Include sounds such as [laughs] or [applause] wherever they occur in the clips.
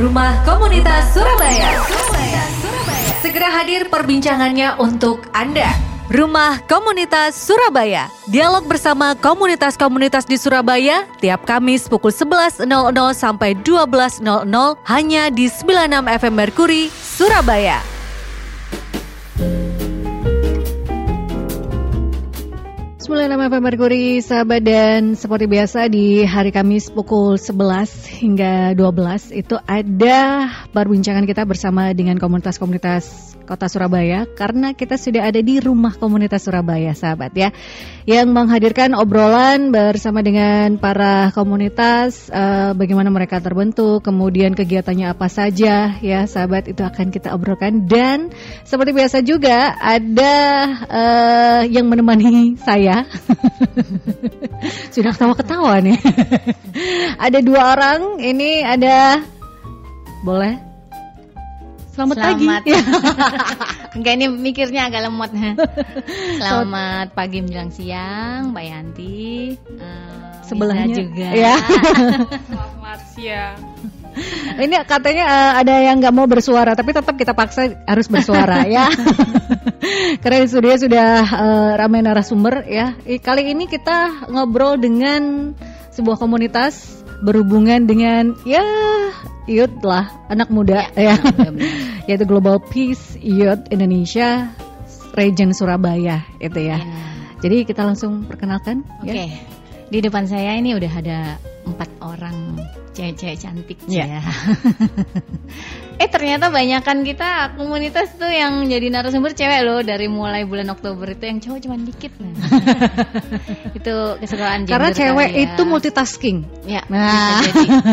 Rumah Komunitas Surabaya. Surabaya. Surabaya. Segera hadir perbincangannya untuk Anda. Rumah Komunitas Surabaya. Dialog bersama komunitas-komunitas di Surabaya tiap Kamis pukul 11.00 sampai 12.00 hanya di 96 FM Merkuri, Surabaya. 96 FM Merkuri, sahabat dan seperti biasa di hari Kamis pukul 11 hingga 12 itu ada perbincangan kita bersama dengan komunitas-komunitas kota Surabaya karena kita sudah ada di rumah komunitas Surabaya sahabat ya yang menghadirkan obrolan bersama dengan para komunitas uh, bagaimana mereka terbentuk kemudian kegiatannya apa saja ya sahabat itu akan kita obrolkan dan seperti biasa juga ada uh, yang menemani saya ya. [laughs] Sudah ketawa-ketawa nih. [laughs] ada dua orang, ini ada boleh Selamat, Selamat. pagi. [laughs] Enggak ini mikirnya agak lemot. Selamat pagi menjelang siang, Mbak Yanti. Uh, Sebelahnya juga. Ya. [laughs] Selamat siang. Ini katanya uh, ada yang nggak mau bersuara, tapi tetap kita paksa harus bersuara [laughs] ya. Karena di studio sudah uh, ramai narasumber ya. Kali ini kita ngobrol dengan sebuah komunitas berhubungan dengan ya youth lah anak muda ya, ya. [laughs] yaitu Global Peace Youth Indonesia Region Surabaya itu ya. ya. Jadi kita langsung perkenalkan. Oke. Okay. Ya. Di depan saya ini udah ada empat orang cewek-cewek cantik ya. [laughs] eh ternyata banyakan kita komunitas tuh yang jadi narasumber cewek loh dari mulai bulan Oktober itu yang cowok cuma dikit nah. [laughs] itu kesukaan Karena cewek ya. itu multitasking. Ya. Nah,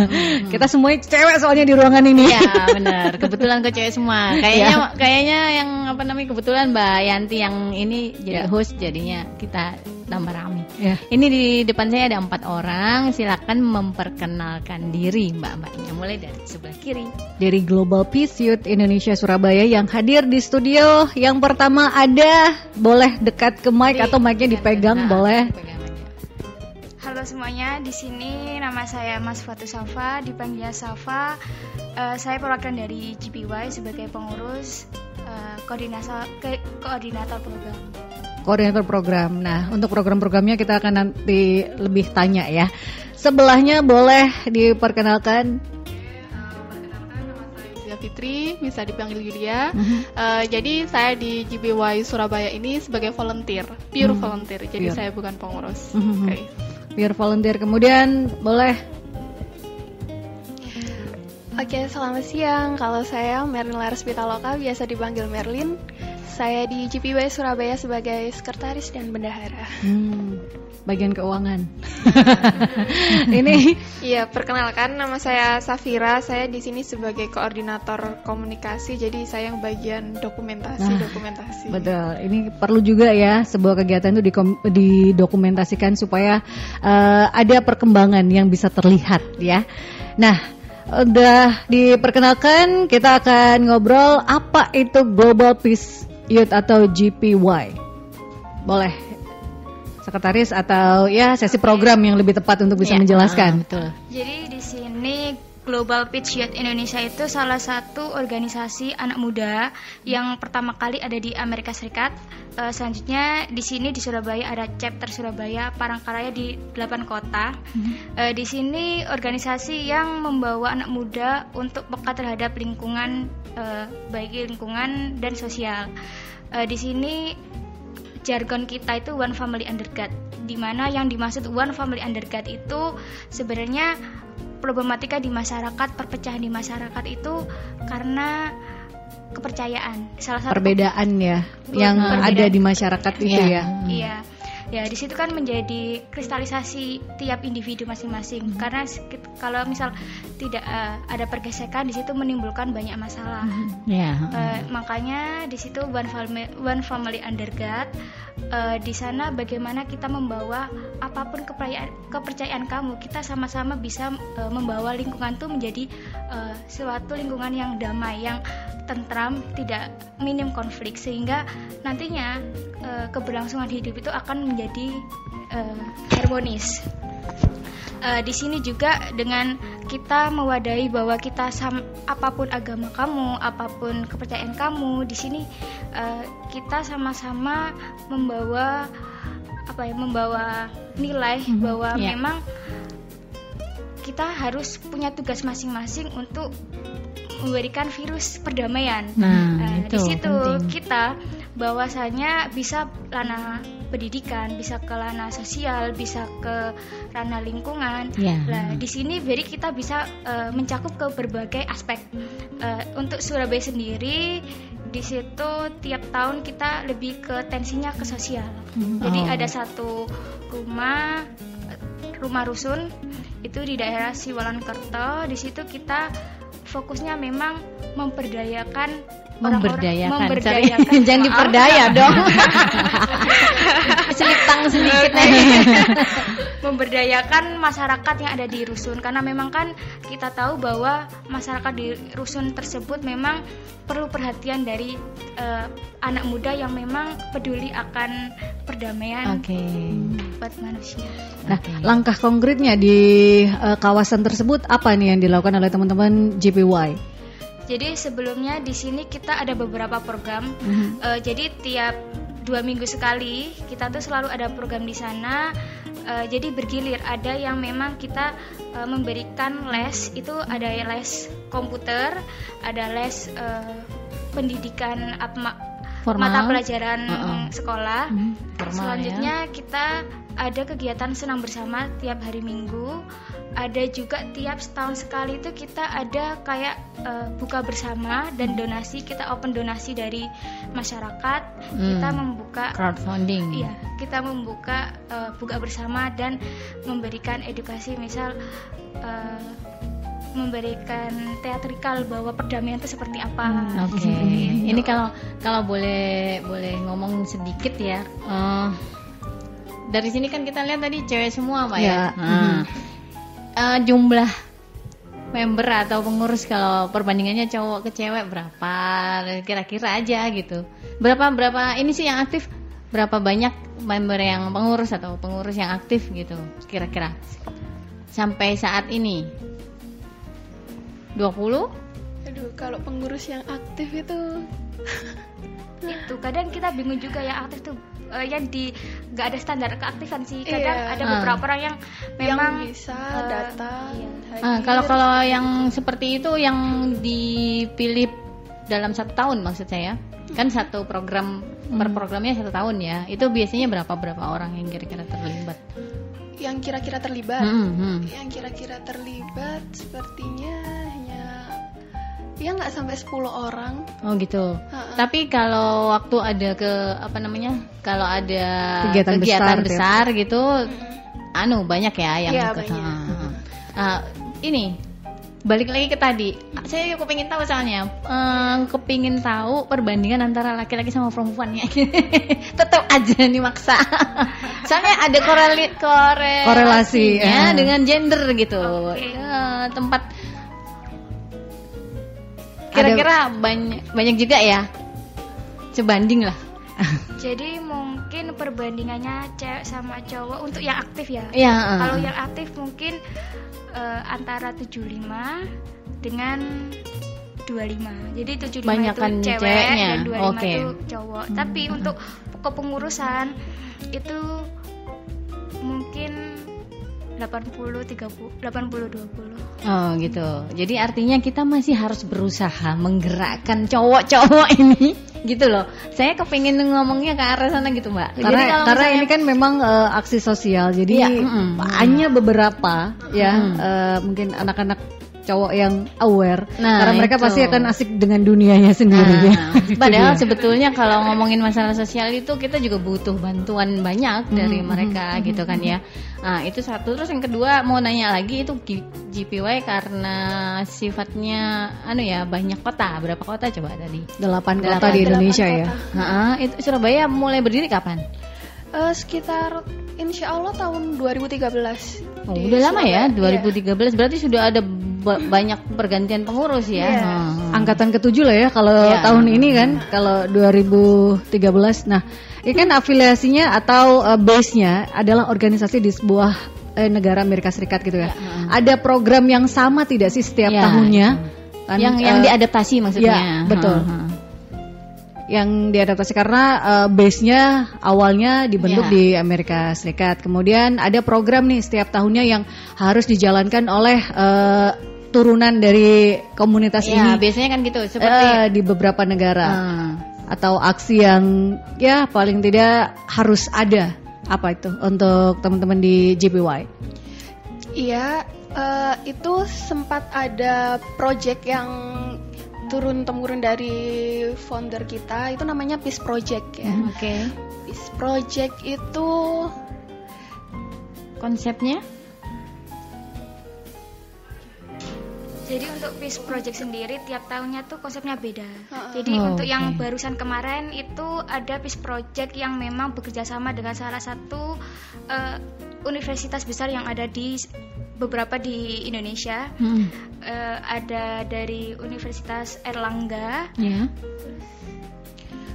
[laughs] kita semua cewek soalnya di ruangan ini. Ya benar. Kebetulan ke cewek semua. Kayaknya ya. kayaknya yang apa namanya kebetulan Mbak Yanti yang ini jadi ya. host jadinya kita tambah rame. Ya. Ini di depan saya ada empat orang. Silakan memperkenalkan diri mbak-mbaknya. Mulai dari sebelah kiri. Dari Global Peace Youth Indonesia Surabaya yang hadir di studio. Yang pertama ada, boleh dekat ke mic di, atau micnya dipegang, nah, boleh. Halo semuanya, di sini nama saya Mas Fatu Safa, dipanggil Safa. Uh, saya perwakilan dari GPY sebagai pengurus uh, koordinator ke, koordinator program koordinator program. Nah, untuk program-programnya kita akan nanti lebih tanya ya. Sebelahnya boleh diperkenalkan Fitri, bisa dipanggil Yulia. Mm -hmm. uh, jadi saya di GBY Surabaya ini sebagai volunteer, pure mm -hmm. volunteer. Jadi pure. saya bukan pengurus. Mm -hmm. okay. Pure volunteer. Kemudian boleh Oke, selamat siang. Kalau saya Merlin Laras Pitaloka, biasa dipanggil Merlin. Saya di GPW Surabaya sebagai sekretaris dan bendahara. Hmm, bagian keuangan. [laughs] Ini Iya, perkenalkan nama saya Safira. Saya di sini sebagai koordinator komunikasi. Jadi saya yang bagian dokumentasi, nah, dokumentasi. Betul. Ini perlu juga ya sebuah kegiatan itu didokumentasikan supaya uh, ada perkembangan yang bisa terlihat ya. Nah, udah diperkenalkan, kita akan ngobrol apa itu Global Peace Youth atau GPY. Boleh sekretaris atau ya sesi program yang lebih tepat untuk bisa ya, menjelaskan. Uh, betul. Jadi di sini Global Pitch Youth Indonesia itu salah satu organisasi anak muda yang pertama kali ada di Amerika Serikat. Uh, selanjutnya di sini di Surabaya ada chapter Surabaya Parangkaraya di 8 kota. Mm-hmm. Uh, di sini organisasi yang membawa anak muda untuk peka terhadap lingkungan uh, baik lingkungan dan sosial. Uh, di sini jargon kita itu one family under God di mana yang dimaksud one family under God itu sebenarnya problematika di masyarakat, perpecahan di masyarakat itu karena kepercayaan. Salah satu perbedaan ya yang perbedaan. ada di masyarakat itu ya. Iya. Ya, di situ kan menjadi kristalisasi tiap individu masing-masing. Hmm. Karena kalau misal tidak uh, ada pergesekan di situ menimbulkan banyak masalah. Hmm. Yeah. Ya, uh, makanya di situ one family, one family under God. Uh, di sana bagaimana kita membawa apa pun kepercayaan, kepercayaan kamu, kita sama-sama bisa uh, membawa lingkungan itu menjadi uh, suatu lingkungan yang damai, yang tentram, tidak minim konflik sehingga nantinya uh, keberlangsungan hidup itu akan menjadi uh, harmonis. uh, di sini juga dengan kita mewadahi bahwa kita sam apa pun agama kamu, apa pun kepercayaan kamu, di sini uh, kita sama-sama membawa apa ya, membawa nilai hmm, bahwa yeah. memang kita harus punya tugas masing-masing untuk memberikan virus perdamaian. Nah, uh, itu di situ penting. kita bahwasanya bisa ranah pendidikan, bisa ke ranah sosial, bisa ke ranah lingkungan. Yeah. Nah, di sini jadi kita bisa uh, mencakup ke berbagai aspek. Uh, untuk Surabaya sendiri di situ tiap tahun kita lebih ke tensinya ke sosial. Hmm. Jadi oh. ada satu rumah rumah rusun itu di daerah Siwalan Kerto. Di situ kita fokusnya memang memperdayakan memberdayakan, memberdayakan [laughs] jangan diperdaya dong [laughs] selipang sedikit [laughs] memberdayakan masyarakat yang ada di rusun karena memang kan kita tahu bahwa masyarakat di rusun tersebut memang perlu perhatian dari uh, anak muda yang memang peduli akan perdamaian okay. buat manusia. Nah, okay. langkah konkretnya di uh, kawasan tersebut apa nih yang dilakukan oleh teman-teman JPY? Jadi sebelumnya di sini kita ada beberapa program. Mm-hmm. Uh, jadi tiap dua minggu sekali kita tuh selalu ada program di sana. Uh, jadi bergilir. Ada yang memang kita uh, memberikan les itu ada les komputer, ada les uh, pendidikan apa mata pelajaran uh -uh. sekolah. Mm-hmm. Formal, Selanjutnya ya. kita ada kegiatan senang bersama tiap hari Minggu ada juga tiap setahun sekali itu kita ada kayak uh, buka bersama dan donasi kita open donasi dari masyarakat hmm. kita membuka crowdfunding iya kita membuka uh, buka bersama dan memberikan edukasi misal uh, memberikan teatrikal bahwa perdamaian itu seperti apa. Hmm, Oke. Okay. Ini kalau kalau boleh boleh ngomong sedikit ya. Uh, dari sini kan kita lihat tadi cewek semua, Pak ya. ya. Hmm uh, jumlah member atau pengurus kalau perbandingannya cowok ke cewek berapa? Kira-kira aja gitu. Berapa berapa ini sih yang aktif? Berapa banyak member yang pengurus atau pengurus yang aktif gitu kira-kira? Sampai saat ini. 20 aduh kalau pengurus yang aktif itu. Itu kadang kita bingung juga yang aktif tuh uh, yang di nggak ada standar keaktifan sih kadang iya. ada beberapa uh. orang yang memang yang bisa uh, datang iya. uh, kalau kalau yang seperti itu yang dipilih dalam satu tahun maksud saya kan satu program hmm. per programnya satu tahun ya itu biasanya berapa berapa orang yang kira-kira terlibat yang kira-kira terlibat hmm, hmm. yang kira-kira terlibat sepertinya ya nggak sampai 10 orang oh gitu uh-uh. tapi kalau waktu ada ke apa namanya kalau ada kegiatan, kegiatan besar, besar ya. gitu hmm. anu banyak ya yang ya, ikut uh, uh, ini balik lagi ke tadi saya juga pengen tahu soalnya um, kepingin tahu perbandingan antara laki-laki sama perempuan ya [laughs] tetap aja nih maksa [laughs] soalnya ada koreli korelasi ya. dengan gender gitu okay. uh, tempat Kira-kira banyak banyak juga ya. Sebanding lah. [laughs] Jadi mungkin perbandingannya cewek sama cowok untuk yang aktif ya. Iya. Uh. Kalau yang aktif mungkin uh, antara 75 dengan 25. Jadi 75 Banyakan itu cewek ceweknya. dan 25 okay. itu cowok. Hmm. Tapi untuk kepengurusan itu mungkin 80 30 80 20. Oh gitu. Jadi artinya kita masih harus berusaha menggerakkan cowok-cowok [laughs] ini gitu loh. Saya kepingin ngomongnya ke arah sana gitu, Mbak. Karena jadi karena ini kan memang uh, aksi sosial. Jadi ya, mm, hanya beberapa ya uh, mungkin anak-anak cowok yang aware nah, karena mereka itu. pasti akan asik dengan dunianya sendiri nah, ya. padahal [laughs] sebetulnya kalau ngomongin masalah sosial itu kita juga butuh bantuan banyak hmm, dari mereka hmm, gitu kan ya. Nah itu satu. Terus yang kedua mau nanya lagi itu GPY karena sifatnya anu ya banyak kota. Berapa kota coba tadi? Delapan kota di Indonesia ya. Nah, itu Surabaya mulai berdiri kapan Uh, sekitar insya Allah tahun 2013. Oh, udah lama ya, 2013. Yeah. Berarti sudah ada banyak pergantian pengurus ya. Yeah. Hmm. Angkatan ketujuh lah ya kalau yeah. tahun ini kan, kalau 2013. Nah, ini kan afiliasinya atau uh, base-nya adalah organisasi di sebuah eh, negara Amerika Serikat gitu ya. Ada program yang sama tidak sih setiap Ya, tahunnya? Kan, yang yang eh, diadaptasi maksudnya. ya, betul. Ha, ha. Yang diadaptasi karena eh, base-nya awalnya dibentuk Ya. di Amerika Serikat. Kemudian ada program nih setiap tahunnya yang harus dijalankan oleh eh, turunan dari komunitas Ya, ini biasanya kan gitu seperti eh, di beberapa negara Ah. atau aksi yang ya paling tidak harus ada. Apa itu untuk teman-teman di JPY? Iya, eh, itu sempat ada project yang turun temurun dari founder kita itu namanya Peace Project ya. Oke. Peace Project itu Konsepnya? Jadi untuk Peace Project sendiri tiap tahunnya tuh konsepnya beda. Ha-ha. Jadi Oh, untuk yang oke. barusan kemarin itu ada Peace Project yang memang bekerja sama dengan salah satu eh, universitas besar yang ada di beberapa di Indonesia. Hmm. Eh, ada dari Universitas Erlangga, Ya.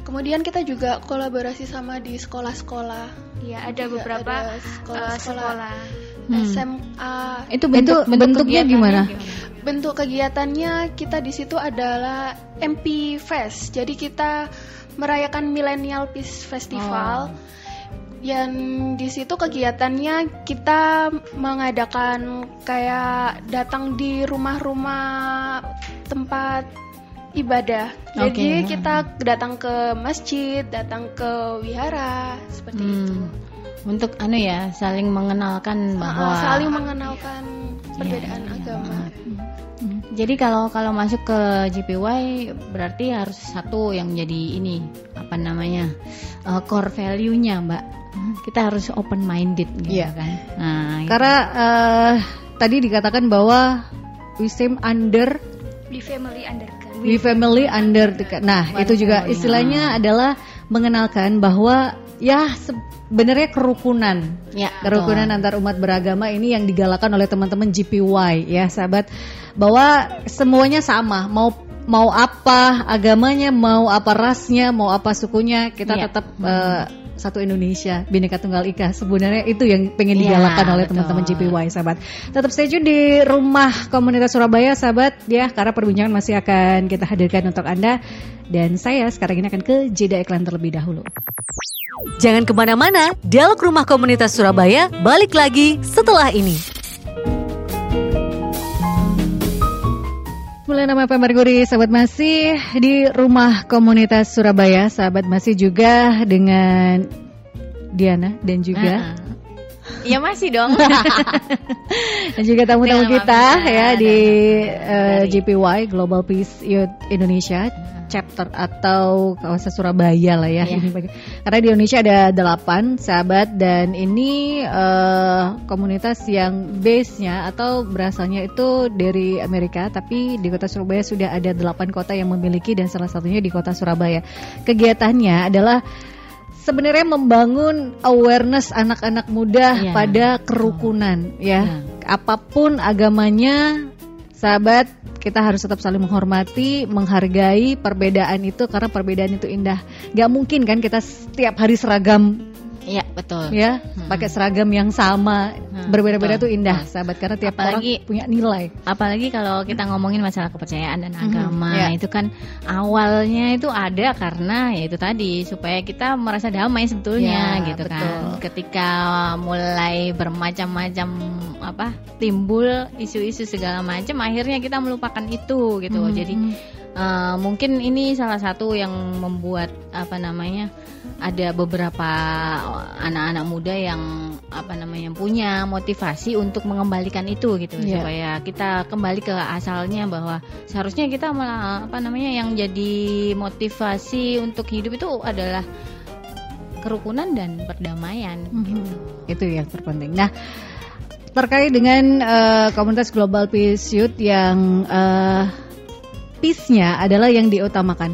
kemudian kita juga kolaborasi sama di sekolah-sekolah. ya ada Iya, beberapa ada eh, sekolah-sekolah. sekolah. Hmm. SMA. Itu bentuk, Itu bentuknya kegiatannya gimana? Bentuk kegiatannya kita di situ adalah MP Fest. Jadi kita merayakan Millennial Peace Festival. Yang di situ kegiatannya kita mengadakan kayak datang di rumah-rumah tempat ibadah. Jadi Oke. kita datang ke masjid, datang ke wihara seperti itu. Hmm. Untuk anu ya, saling mengenalkan bahwa Uh, saling mengenalkan perbedaan agama. Hmm. Jadi kalau kalau masuk ke JPY berarti harus satu yang menjadi ini apa namanya uh, core value-nya, Mbak. Kita harus open minded gitu Iya. kan. Nah. Karena eh, tadi dikatakan bahwa we same under Di family undergrad. we family under the- Nah, One itu juga family, istilahnya adalah mengenalkan bahwa ya sebenarnya kerukunan. ya, Kerukunan betul. antar umat beragama ini yang digalakan oleh teman-teman GPY ya, sahabat. Bahwa semuanya sama, mau mau apa agamanya, mau apa rasnya, mau apa sukunya, kita Iya. tetap eh, satu Indonesia, Bhinneka Tunggal Ika. Sebenarnya itu yang pengen Iya, digalakan oleh betul. teman-teman GPY, sahabat. Tetap stay tune di rumah komunitas Surabaya, sahabat, ya, karena perbincangan masih akan kita hadirkan untuk Anda. Dan saya sekarang ini akan ke jeda iklan terlebih dahulu. Jangan ke mana-mana, Dialog Rumah Komunitas Surabaya balik lagi setelah ini. 96 FM Merkuri, sahabat masih di rumah komunitas Surabaya, sahabat masih juga dengan Diana dan juga Ah. Iya masih dong. [laughs] dan juga tamu-tamu kita ya di Mama. eh, JPY Global Peace Youth Indonesia chapter atau kawasan Surabaya lah ya. Ini bagi- [laughs] Karena di Indonesia ada delapan sahabat dan ini eh, komunitas yang base-nya atau berasalnya itu dari Amerika tapi di kota Surabaya sudah ada delapan kota yang memiliki dan salah satunya di kota Surabaya. Kegiatannya adalah sebenarnya membangun awareness anak-anak muda Iya, pada kerukunan ya. Iya. Apa pun agamanya, sahabat, kita harus tetap saling menghormati, menghargai perbedaan itu karena perbedaan itu indah. Gak mungkin kan kita setiap hari seragam Iya, betul. ya, pakai seragam yang sama, Hmm, berbeda-beda betul, tuh indah, betul. sahabat karena tiap Apalagi- orang punya nilai. Apalagi kalau kita ngomongin masalah kepercayaan dan Mhm, agama, ya. itu kan awalnya itu ada karena ya itu tadi supaya kita merasa damai sebetulnya Ya, gitu betul. kan. Ketika mulai bermacam-macam apa timbul isu-isu segala macam, akhirnya kita melupakan itu gitu. Mhm. Jadi eh, mungkin ini salah satu yang membuat apa namanya ada beberapa anak-anak muda yang apa namanya punya motivasi untuk mengembalikan itu gitu Iya. supaya kita kembali ke asalnya bahwa seharusnya kita malah apa namanya yang jadi motivasi untuk hidup itu adalah kerukunan dan perdamaian Mhm. Itu yang terpenting. Nah, terkait dengan eh, komunitas Global Peace Youth yang eh, peace-nya adalah yang diutamakan.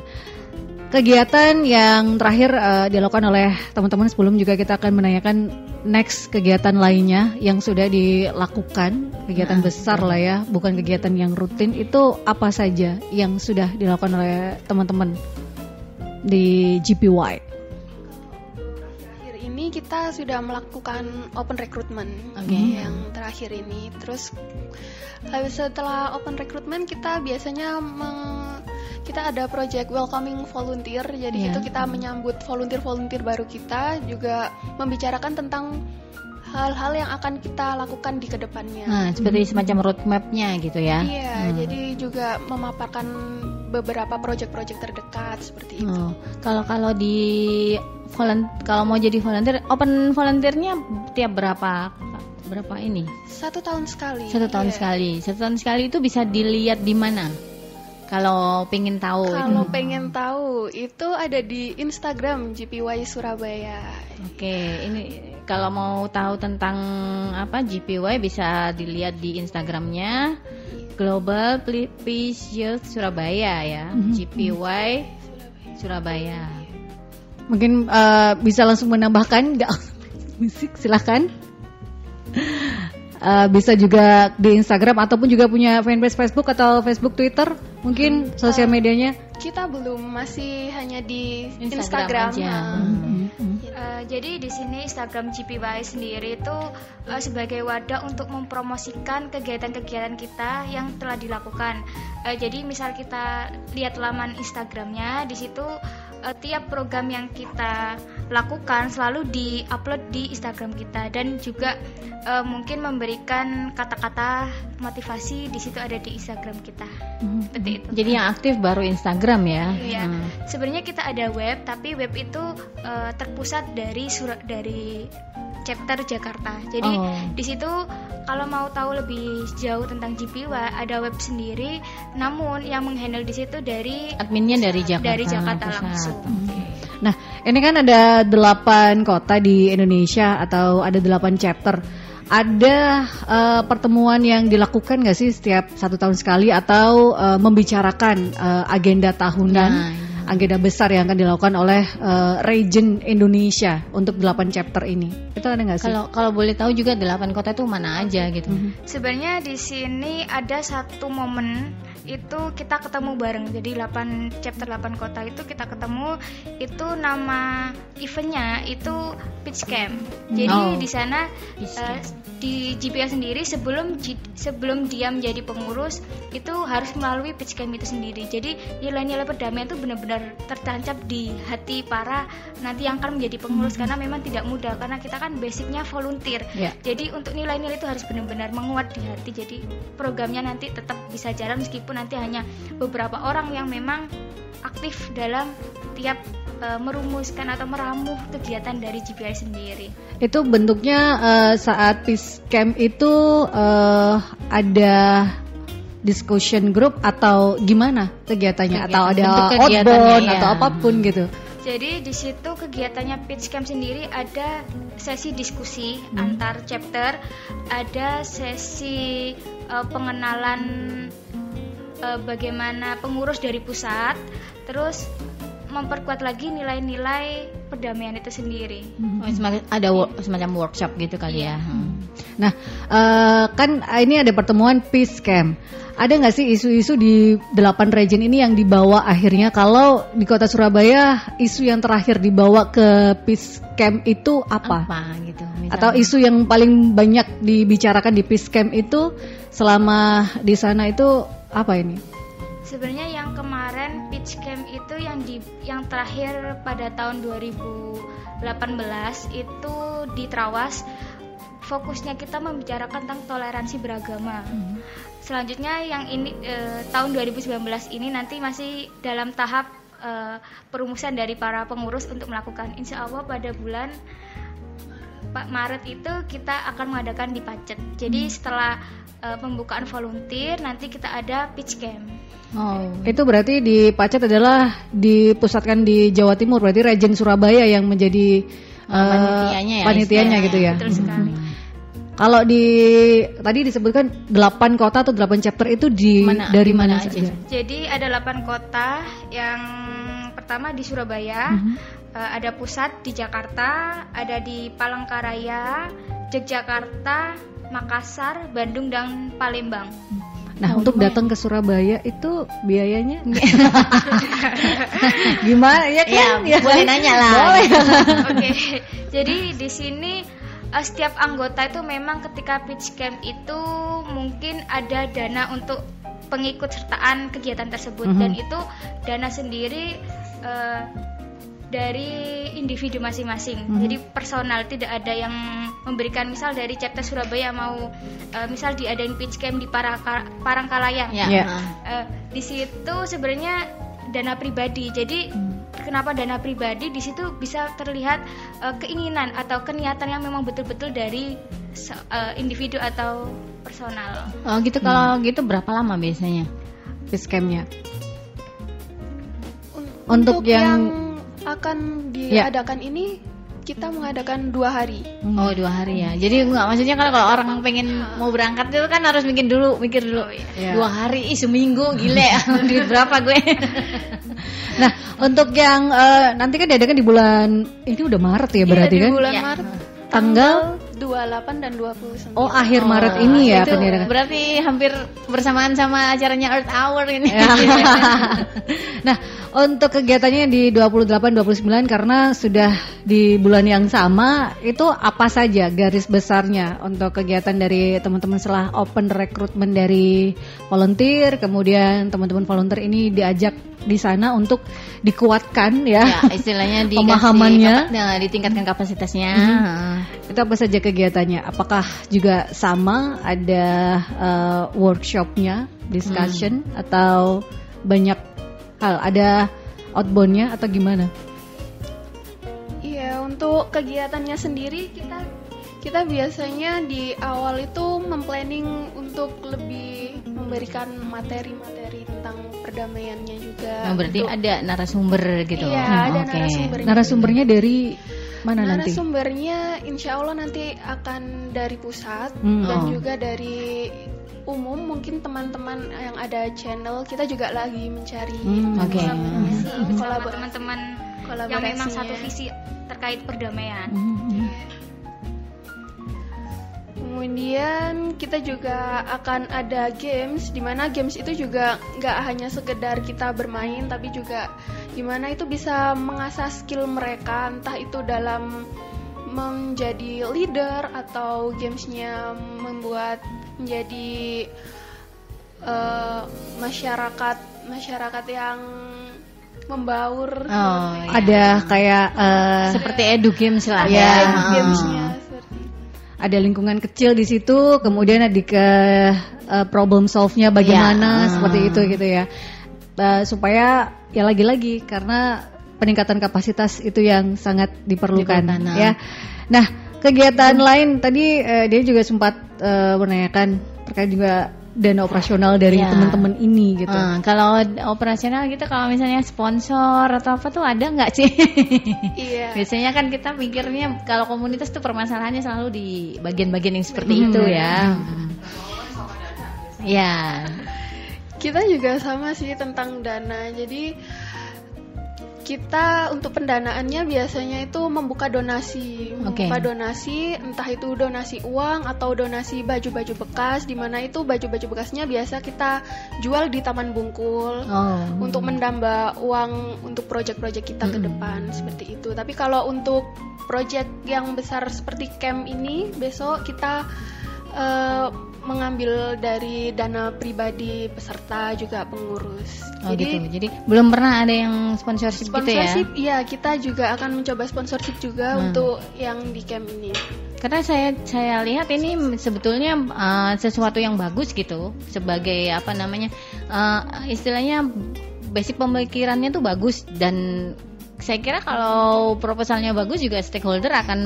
Kegiatan yang terakhir eh, dilakukan oleh teman-teman sebelum juga kita akan menanyakan next kegiatan lainnya yang sudah dilakukan, kegiatan Nah, besar lah ya, bukan kegiatan yang rutin. Itu apa saja yang sudah dilakukan oleh teman-teman di GPY? Ini kita sudah melakukan open recruitment Oke. yang terakhir ini. Terus habis setelah open recruitment kita biasanya meng- kita ada project welcoming volunteer. Jadi Iya. itu kita menyambut volunteer-volunteer baru kita juga membicarakan tentang hal-hal yang akan kita lakukan di ke depannya. Nah, seperti semacam roadmapnya gitu ya. Iya, Hmm. jadi juga memaparkan beberapa proyek-proyek terdekat seperti itu. Oh, kalau kalau di kalau mau jadi volunteer, open volunteernya tiap berapa berapa ini? Satu tahun sekali. Satu tahun Iya. sekali. Satu tahun sekali itu bisa dilihat di mana? Kalau pengen tahu Kalau itu. pengen tahu, itu ada di Instagram GPY Surabaya. Oke, ini kalau mau tahu tentang apa GPY bisa dilihat di Instagramnya Global Peace Youth Surabaya ya, Mhm. GPY Surabaya. Mungkin eh, bisa langsung menambahkan nggak musik silahkan. Eh, bisa juga di Instagram ataupun juga punya fanpage Facebook atau Facebook Twitter mungkin sosial medianya. Kita belum masih hanya di Instagram Instagram. aja. Nah, Eh, jadi di sini Instagram GPY sendiri itu eh, sebagai wadah untuk mempromosikan kegiatan-kegiatan kita yang telah dilakukan. Eh, jadi misal kita lihat laman Instagramnya, di situ eh, tiap program yang kita lakukan selalu diupload di Instagram kita dan juga eh, mungkin memberikan kata-kata motivasi di situ ada di Instagram kita. Seperti itu. Jadi yang aktif baru Instagram ya. Iya. Hmm. Sebenarnya kita ada web, tapi web itu eh, terpusat dari surat dari chapter Jakarta. Jadi Oh. di situ kalau mau tahu lebih jauh tentang GPY ada web sendiri, namun yang menghandle di situ dari Adminnya dari Jakarta. dari Jakarta pusat. langsung. Nah, ini kan ada delapan kota di Indonesia atau ada delapan chapter. Ada eh, pertemuan yang dilakukan nggak sih setiap satu tahun sekali atau eh, membicarakan eh, agenda tahunan, Nah. Agenda besar yang akan dilakukan oleh eh, region Indonesia untuk delapan chapter ini? Itu ada nggak sih? Kalau kalau boleh tahu juga delapan kota itu mana aja gitu. Mhm. Sebenarnya di sini ada satu momen itu kita ketemu bareng. Jadi 8 chapter 8 kota itu kita ketemu itu nama eventnya itu pitch camp. Jadi Oh. di sana camp. di GPA sendiri sebelum sebelum dia menjadi pengurus itu harus melalui pitch camp itu sendiri. Jadi nilai-nilai perdamaian itu benar-benar tertancap di hati para nanti yang akan menjadi pengurus karena memang tidak mudah karena kita kan basicnya volunteer. Ya. Jadi untuk nilai-nilai itu harus benar-benar menguat di hati. Jadi programnya nanti tetap bisa jalan meskipun nanti hanya beberapa orang yang memang aktif dalam tiap eh, merumuskan atau meramuh kegiatan dari GPI sendiri. Itu bentuknya eh, saat peace camp itu eh, ada discussion group atau gimana kegiatannya Kegiatan, atau ada outbound ya. atau apa pun gitu. Jadi di situ kegiatannya pitch camp sendiri ada sesi diskusi antar chapter, ada sesi eh, pengenalan eh, bagaimana pengurus dari pusat, terus memperkuat lagi nilai-nilai perdamaian itu sendiri. Oh, semacam- ada wo- semacam workshop gitu kali ya. Hmm. Nah, eh, kan ini ada pertemuan peace camp. Ada nggak sih isu-isu di delapan region ini yang dibawa akhirnya kalau di kota Surabaya isu yang terakhir dibawa ke peace camp itu apa? Apa gitu? misalnya. Atau isu yang paling banyak dibicarakan di peace camp itu selama di sana itu apa ini? Sebenarnya yang kemarin pitch camp itu yang di yang terakhir pada tahun 2018 itu di Trawas fokusnya kita membicarakan tentang toleransi beragama. Selanjutnya yang ini eh, tahun 2019 ini nanti masih dalam tahap eh, perumusan dari para pengurus untuk melakukan. Insya Allah pada bulan Pak Maret itu kita akan mengadakan di Pacet. Jadi setelah eh, pembukaan volunteer nanti kita ada pitch camp. Oh. Itu berarti di Pacet adalah dipusatkan di Jawa Timur, berarti region Surabaya yang menjadi Oh, eh, panitianya ya, panitianya gitu ya. Betul sekali. Kalau di tadi disebutkan 8 kota atau 8 chapter itu di Mana- dari mana mana, aja? saja? Jadi ada 8 kota yang pertama di Surabaya, Mhm. eh, ada pusat di Jakarta, ada di Palangkaraya, Yogyakarta, Makassar, Bandung dan Palembang. Nah, Oh, untuk lumayan. datang ke Surabaya itu biayanya [laughs] gimana ya kan? Ya, boleh nanya lah. Boleh. Oke, jadi di sini eh, setiap anggota itu memang ketika pitch camp itu mungkin ada dana untuk pengikut sertaan kegiatan tersebut Mhm. dan itu dana sendiri eh, dari individu masing-masing. Mhm. Jadi personal tidak ada yang memberikan misal dari chapter Surabaya mau eh, misal diadain pitch camp di Paraka- Parangkalayang. Ya. Ya. ah. Eh, di situ sebenarnya dana pribadi. Jadi kenapa dana pribadi di situ bisa terlihat eh, keinginan atau keniatan yang memang betul-betul dari se- eh, individu atau personal. Oh gitu kalau gitu berapa lama biasanya? Basecamp-nya. Un- Untuk Untuk, yang- yang, akan Ya. diadakan ini kita mengadakan dua hari. Oh dua hari ya. Jadi nggak maksudnya kalau kalau orang pengen mau berangkat itu kan harus mikir dulu, mikir dulu. iya. Dua hari, ih, seminggu, gile. [laughs] [laughs] Duit berapa gue? [laughs] Nah, untuk yang eh, nanti kan diadakan di bulan ini udah Maret ya berarti Iya, di kan? bulan Ya. Maret Tanggal 28 dan 29. Oh, akhir Maret ini ya diadakan. berarti hampir bersamaan sama acaranya Earth Hour ini. Ya. [laughs] nah, untuk kegiatannya di 28 29 karena sudah di bulan yang sama, itu apa saja garis besarnya untuk kegiatan dari teman-teman setelah open recruitment dari volunteer, kemudian teman-teman volunteer ini diajak di sana untuk dikuatkan ya. ya, istilahnya [laughs] Pemahamannya. nah, ditingkatkan kapasitasnya. Itu apa saja kegiatannya? Apakah juga sama ada uh, workshopnya, discussion atau banyak hal? Ada outboundnya atau gimana? Iya, untuk kegiatannya sendiri kita kita biasanya di awal itu memplanning untuk lebih memberikan materi-materi tentang perdamaiannya juga. Nah, berarti Untuk- ada narasumber gitu. Iya, Hmm, ada oke. narasumbernya. Narasumbernya dari mana nanti? Narasumbernya insya Allah nanti akan dari pusat Hmm. dan Oh. juga dari umum mungkin teman-teman yang ada channel kita juga lagi mencari Hmm, bersama Kolaborasi. teman-teman yang memang satu visi terkait perdamaian. Hmm. Kemudian kita juga akan ada games, di mana games itu juga nggak hanya sekedar kita bermain, tapi juga gimana itu bisa mengasah skill mereka, entah itu dalam menjadi leader atau gamesnya membuat menjadi eh, masyarakat masyarakat yang membaur. Oh, iya. Ada kayak uh, seperti edu games lah ya. Ada gamesnya seperti ada lingkungan kecil di situ, kemudian ada ke uh, problem solve-nya bagaimana Iya. seperti itu gitu ya. Uh, supaya ya lagi-lagi karena peningkatan kapasitas itu yang sangat diperlukan Diperlukan, nah. ya. Nah, kegiatan lain tadi uh, dia juga sempat uh, menanyakan terkait juga dana operasional dari Iya. teman-teman ini gitu. Ah, kalau operasional gitu kalau misalnya sponsor atau apa tuh ada nggak sih? [laughs] Iya. Biasanya kan kita mikirnya kalau komunitas tuh permasalahannya selalu di bagian-bagian yang seperti Hmm. itu ya. Ya, Kita juga sama sih tentang dana. Jadi kita untuk pendanaannya biasanya itu membuka donasi, Oke. membuka donasi, entah itu donasi uang atau donasi baju-baju bekas, di mana itu baju-baju bekasnya biasa kita jual di Taman Bungkul oh. untuk menambah uang untuk proyek-proyek kita ke Mm-mm. depan seperti itu. Tapi kalau untuk proyek yang besar seperti camp ini, besok kita eh, mengambil dari dana pribadi peserta juga pengurus. Oh Jadi gitu. Jadi belum pernah ada yang sponsorship, sponsorship, gitu ya? iya kita juga akan mencoba sponsorship juga Hmm. untuk yang di camp ini. Karena saya saya lihat ini sebetulnya uh, sesuatu yang bagus gitu sebagai apa namanya uh, istilahnya basic pemikirannya tuh bagus dan saya kira kalau proposalnya bagus juga stakeholder akan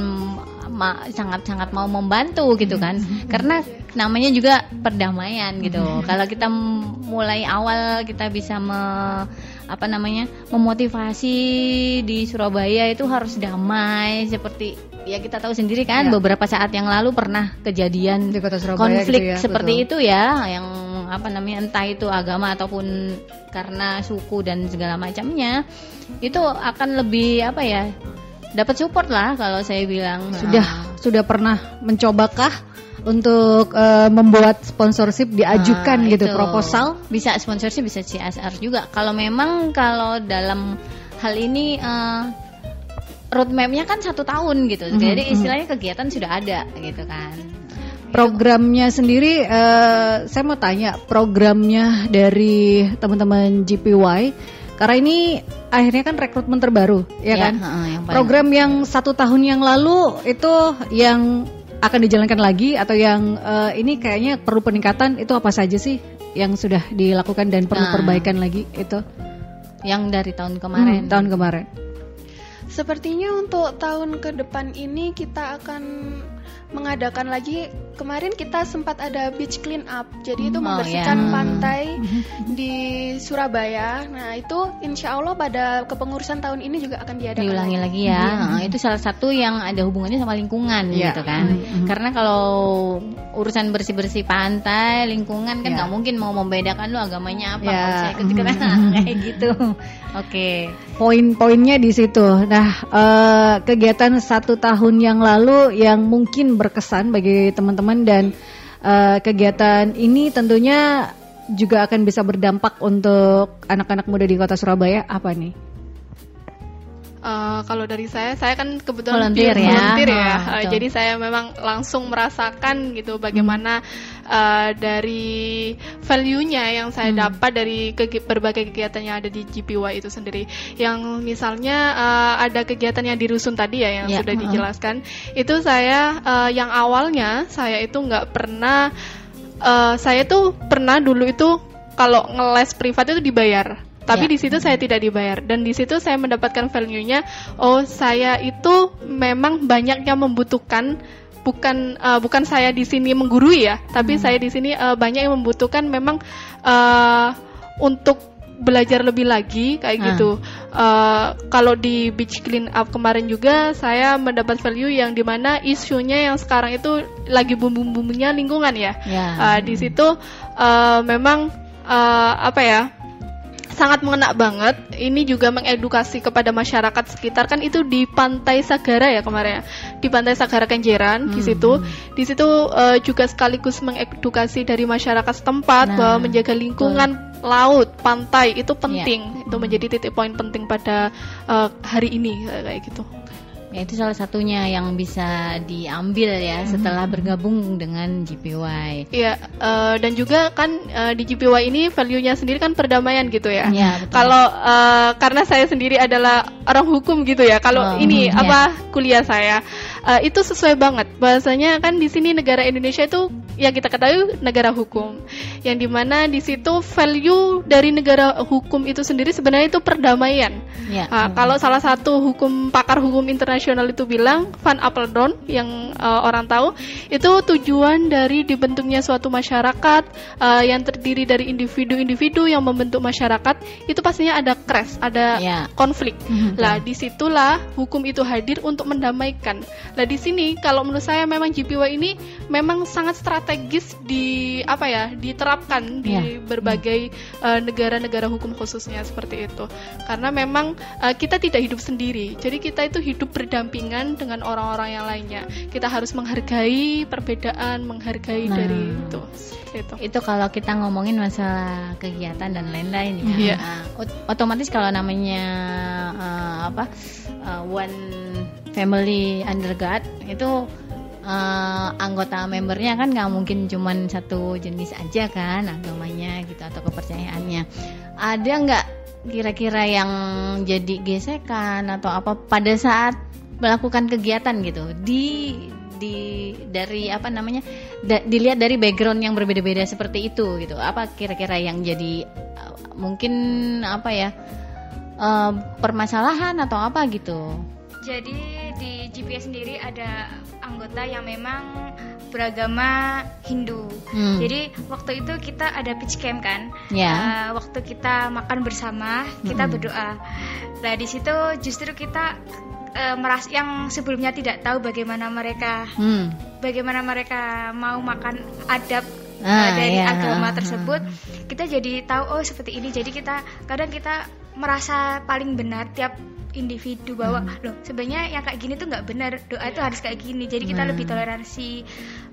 ma- sangat-sangat mau membantu gitu kan karena namanya juga perdamaian gitu kalau kita mulai awal kita bisa me- apa namanya memotivasi di Surabaya itu harus damai seperti ya kita tahu sendiri kan Ya. beberapa saat yang lalu pernah kejadian Di kota Surabaya konflik gitu ya, seperti betul. itu ya yang apa namanya entah itu agama ataupun karena suku dan segala macamnya itu akan lebih apa ya dapat support lah kalau saya bilang Sudah Ah. sudah pernah mencobakah untuk uh, membuat sponsorship diajukan Nah, gitu itu. proposal? Bisa sponsorship bisa CSR juga. Kalau memang kalau dalam hal ini eh, roadmapnya kan satu tahun gitu. Mhm, Jadi mhm. istilahnya kegiatan sudah ada gitu kan. Programnya sendiri, eh, saya mau tanya programnya dari teman-teman GPY karena ini akhirnya kan rekrutmen terbaru, ya, kan? heeh, yang Program yang satu tahun yang lalu itu yang akan dijalankan lagi atau yang eh, ini kayaknya perlu peningkatan itu apa saja sih yang sudah dilakukan dan perlu Nah. perbaikan lagi itu yang dari tahun kemarin. Hmm, tahun kemarin. Sepertinya untuk tahun ke depan ini kita akan mengadakan lagi kemarin kita sempat ada beach clean up jadi itu Oh, membersihkan ya. pantai [laughs] di Surabaya nah itu insya Allah pada kepengurusan tahun ini juga akan diadakan diulangi lagi ya. Nah, itu salah satu yang ada hubungannya sama lingkungan Iya. gitu kan. Mhm. Karena kalau urusan bersih-bersih pantai, lingkungan kan Iya. nggak mungkin mau membedakan lu agamanya apa, nggak usah ikut-ikutan Mhm. kayak gitu. Oke. Poin-poinnya di situ. Nah, eh, kegiatan satu tahun yang lalu yang mungkin berkesan bagi teman-teman dan eh, kegiatan ini tentunya juga akan bisa berdampak untuk anak-anak muda di kota Surabaya. Apa nih? Eh, kalau dari saya, saya kan kebetulan Volunteer ya. volunteer ya. Eh, betul. jadi saya memang langsung merasakan gitu bagaimana eh, dari value-nya yang saya Hmm. dapat dari kegi- berbagai kegiatan yang ada di GPY itu sendiri. Yang misalnya eh, ada kegiatan yang di rusun tadi ya yang Ya, sudah ah. dijelaskan. Itu saya eh, yang awalnya saya itu nggak pernah eh, saya tuh pernah dulu itu kalau ngeles privat itu dibayar. Tapi Ya. di situ saya tidak dibayar dan di situ saya mendapatkan value-nya oh saya itu memang banyak yang membutuhkan bukan eh, bukan saya di sini menggurui ya, tapi saya di sini eh, banyak yang membutuhkan memang eh, untuk belajar lebih lagi kayak Ah. gitu. Eh, kalau di beach clean up kemarin juga saya mendapat value yang di mana isunya yang sekarang itu lagi bumbu-bumbunya lingkungan ya. Ya. Uh, di situ uh, memang uh, apa ya sangat mengena banget. Ini juga mengedukasi kepada masyarakat sekitar kan itu di Pantai Sagara ya kemarin ya. Di Pantai Sagara Kenjeran di Hmm, situ. Di situ uh, juga sekaligus mengedukasi dari masyarakat setempat Nah, bahwa menjaga lingkungan laut, pantai itu penting. Itu Hmm. menjadi titik poin penting pada uh, hari ini kayak gitu. Ya, itu salah satunya yang bisa diambil ya setelah bergabung dengan GPY. Iya, eh, dan juga kan eh, di GPY ini value-nya sendiri kan perdamaian gitu ya. Iya. Kalau eh, karena saya sendiri adalah orang hukum gitu ya. Kalau Oh, ini hmm, apa kuliah saya eh, itu sesuai banget. Bahasanya kan di sini negara Indonesia itu ya kita ketahui negara hukum. Yang di mana di situ value dari negara hukum itu sendiri sebenarnya itu perdamaian. Ya. Ah, kalau salah satu hukum pakar hukum internasional itu bilang Van Apeldoorn yang eh, orang tahu itu tujuan dari dibentuknya suatu masyarakat eh, yang terdiri dari individu-individu yang membentuk masyarakat itu pastinya ada crash, ada Ya. konflik. Mhm. Lah di situlah hukum itu hadir untuk mendamaikan. Lah di sini kalau menurut saya memang GPY ini memang sangat strategis di apa ya diterapkan di Ya. berbagai eh, negara-negara hukum khususnya seperti itu. Karena memang eh, kita tidak hidup sendiri. Jadi kita itu hidup berdampingan dengan orang-orang yang lainnya. Kita harus menghargai perbedaan, menghargai Nah. dari itu. Itu. Itu kalau kita ngomongin masalah kegiatan dan lain-lain ya. Iya. Nah, ot- otomatis kalau namanya eh, apa eh, one family undergrad itu eh, anggota membernya kan nggak mungkin cuman satu jenis aja kan agamanya gitu atau kepercayaannya. Ada nggak kira-kira yang jadi gesekan atau apa pada saat melakukan kegiatan gitu? Di di dari apa namanya? Da- dilihat dari background yang berbeda-beda seperti itu gitu. Apa kira-kira yang jadi uh, mungkin apa ya uh, permasalahan atau apa gitu? Jadi di GPS sendiri ada anggota yang memang beragama Hindu. Hmm. Jadi waktu itu kita ada pitch camp kan. Ya. Eh, waktu kita makan bersama, kita Mm-mm. berdoa. Nah di situ justru kita eh, meras yang sebelumnya tidak tahu bagaimana mereka hmm. bagaimana mereka mau makan adab eh, Ah, dari iya. agama Ah, tersebut kita jadi tahu oh seperti ini jadi kita kadang kita merasa paling benar tiap individu bahwa Hmm. loh sebenarnya yang kayak gini tuh nggak benar doa itu harus kayak gini jadi kita Hmm. lebih toleransi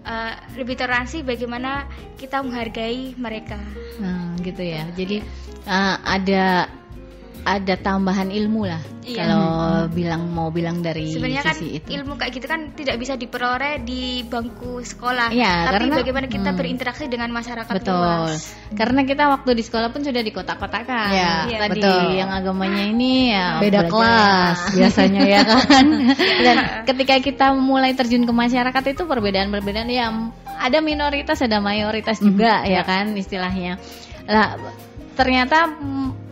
eh, lebih toleransi bagaimana kita menghargai mereka Nah, gitu ya. Jadi uh, ada ada tambahan ilmu lah. Iya. Kalau bilang mau bilang dari sebenarnya kan itu. ilmu kayak gitu kan tidak bisa diperoleh di bangku sekolah Iya, tapi karena- bagaimana kita hmm. berinteraksi dengan masyarakat Betul. luas Karena kita waktu di sekolah pun sudah dikotak-kotakan. Iya, Tadi betul. yang agamanya ini ya Beda kelas [laughs] biasanya ya kan. [laughs] Dan ketika kita mulai terjun ke masyarakat itu perbedaan-perbedaan yang ada minoritas ada mayoritas juga ya kan istilahnya. Lah ternyata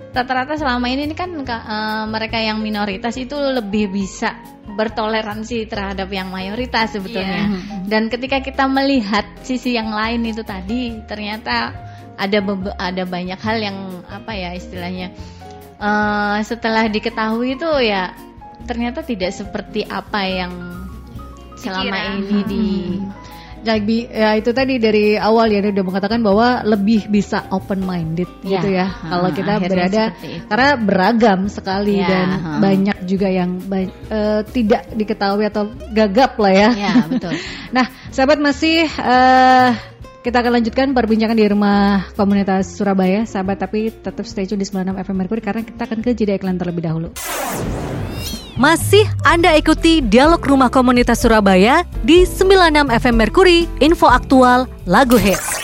rata-rata selama ini ini kan ka- eh, mereka yang minoritas itu lebih bisa bertoleransi terhadap yang mayoritas sebetulnya. Dan ketika kita melihat sisi yang lain itu tadi ternyata ada ada banyak hal yang apa ya istilahnya eh, setelah diketahui itu ya ternyata tidak seperti apa yang selama ini di Jadi ya itu tadi dari awal ya dia udah mengatakan bahwa lebih bisa open minded Ya, gitu ya. ha, Kalau kita berada karena beragam sekali Ya, dan ha. banyak juga yang eh, tidak diketahui atau gagap lah ya. ya [laughs] betul Nah, sahabat masih eh, kita akan lanjutkan perbincangan di rumah komunitas Surabaya, sahabat tapi tetap stay tune di 96 FM Mercury karena kita akan ke jeda iklan terlebih dahulu. Masih Anda ikuti Dialog Rumah Komunitas Surabaya di 96 FM Mercury, info aktual, lagu hits.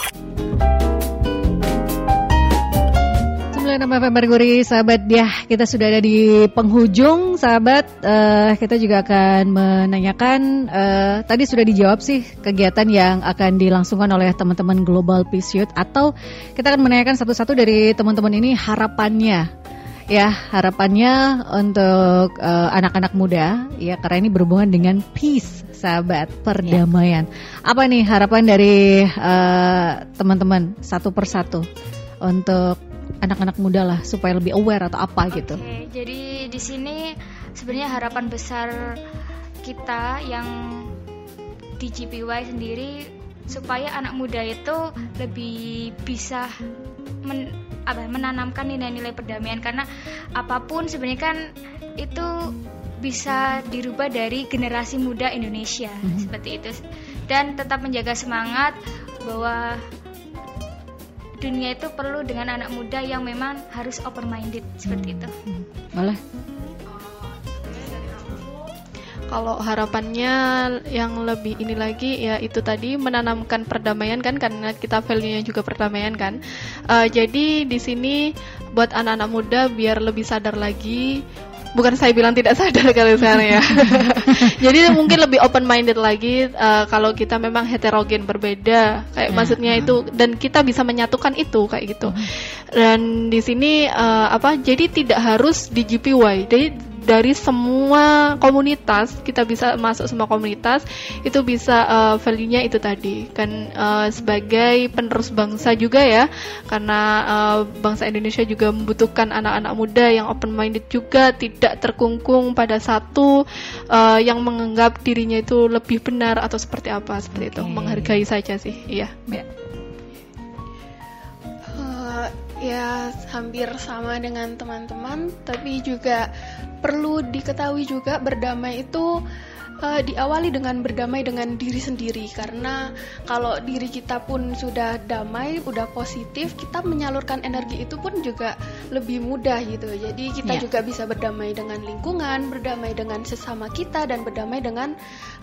96 FM Mercury, sahabat ya kita sudah ada di penghujung, sahabat. Eh, kita juga akan menanyakan eh, tadi sudah dijawab sih kegiatan yang akan dilangsungkan oleh teman-teman Global Peace Youth atau kita akan menanyakan satu-satu dari teman-teman ini harapannya. Ya, harapannya untuk eh, anak-anak muda ya karena ini berhubungan dengan peace, sahabat, perdamaian. Apa nih harapan dari eh, teman-teman satu persatu untuk anak-anak muda lah supaya lebih aware atau apa gitu. Oke, jadi di sini sebenarnya harapan besar kita yang di GPY sendiri supaya anak muda itu lebih bisa men- apa, menanamkan nilai-nilai perdamaian. Karena apa pun sebenarnya kan itu bisa dirubah dari generasi muda Indonesia. Seperti itu. Dan tetap menjaga semangat bahwa dunia itu perlu dengan anak muda yang memang harus open minded seperti itu. Boleh? Kalau harapannya yang lebih ini lagi ya itu tadi menanamkan perdamaian kan karena kita value-nya juga perdamaian kan. Eh, jadi di sini buat anak-anak muda biar lebih sadar lagi. Bukan saya bilang tidak [laughs] sadar kali sekarang ya. [laughs] jadi mungkin lebih open minded lagi eh, kalau kita memang heterogen berbeda kayak Ya, maksudnya hmm. itu dan kita bisa menyatukan itu kayak gitu. Dan di sini eh, apa? Jadi tidak harus di GPY. Jadi dari semua komunitas kita bisa masuk semua komunitas itu bisa eh, value-nya itu tadi. Kan eh, sebagai penerus bangsa juga ya karena eh, bangsa Indonesia juga membutuhkan anak-anak muda yang open minded juga tidak terkungkung pada satu eh, yang menganggap dirinya itu lebih benar atau seperti apa. Seperti itu. Oke. menghargai saja sih iya. Eh, ya hampir sama dengan teman-teman, tapi juga perlu diketahui juga berdamai itu eh, diawali dengan berdamai dengan diri sendiri karena kalau diri kita pun sudah damai, udah positif, kita menyalurkan energi itu pun juga lebih mudah gitu. Jadi kita Ya. juga bisa berdamai dengan lingkungan, berdamai dengan sesama kita dan berdamai dengan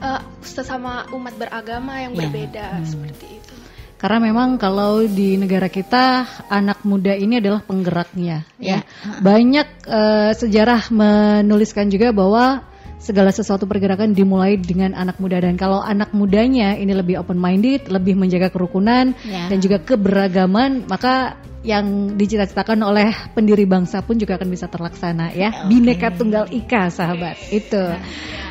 eh, sesama umat beragama yang Ya. berbeda Hmm. seperti itu. Karena memang kalau di negara kita anak muda ini adalah penggeraknya ya. Ya. Banyak eh, sejarah menuliskan juga bahwa segala sesuatu pergerakan dimulai dengan anak muda dan kalau anak mudanya ini lebih open minded, lebih menjaga kerukunan Ya. dan juga keberagaman, maka yang dicita-citakan oleh pendiri bangsa pun juga akan bisa terlaksana ya. Bineka Tunggal Ika, sahabat. Itu.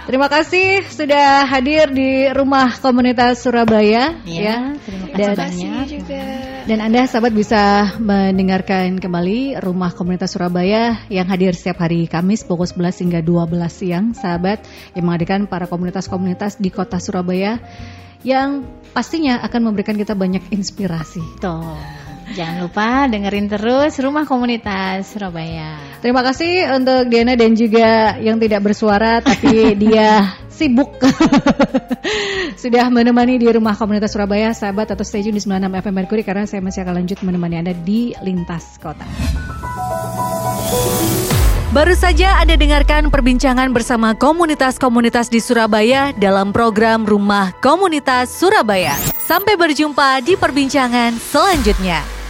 Terima kasih sudah hadir di rumah komunitas Surabaya Ya, terima kasih Dan- banyak. juga. dan Anda sahabat bisa mendengarkan kembali Rumah Komunitas Surabaya yang hadir setiap hari Kamis pukul 11 hingga 12 siang, sahabat yang menghadirkan para komunitas-komunitas di kota Surabaya yang pastinya akan memberikan kita banyak inspirasi. Tuh. Jangan lupa dengerin terus Rumah Komunitas Surabaya. Terima kasih untuk Diana dan juga yang tidak bersuara tapi [laughs] dia sibuk [laughs] sudah menemani di rumah komunitas Surabaya sahabat atau stay tune di 96 FM Mercury karena saya masih akan lanjut menemani Anda di lintas kota. Baru saja Anda dengarkan perbincangan bersama komunitas-komunitas di Surabaya dalam program Rumah Komunitas Surabaya. Sampai berjumpa di perbincangan selanjutnya.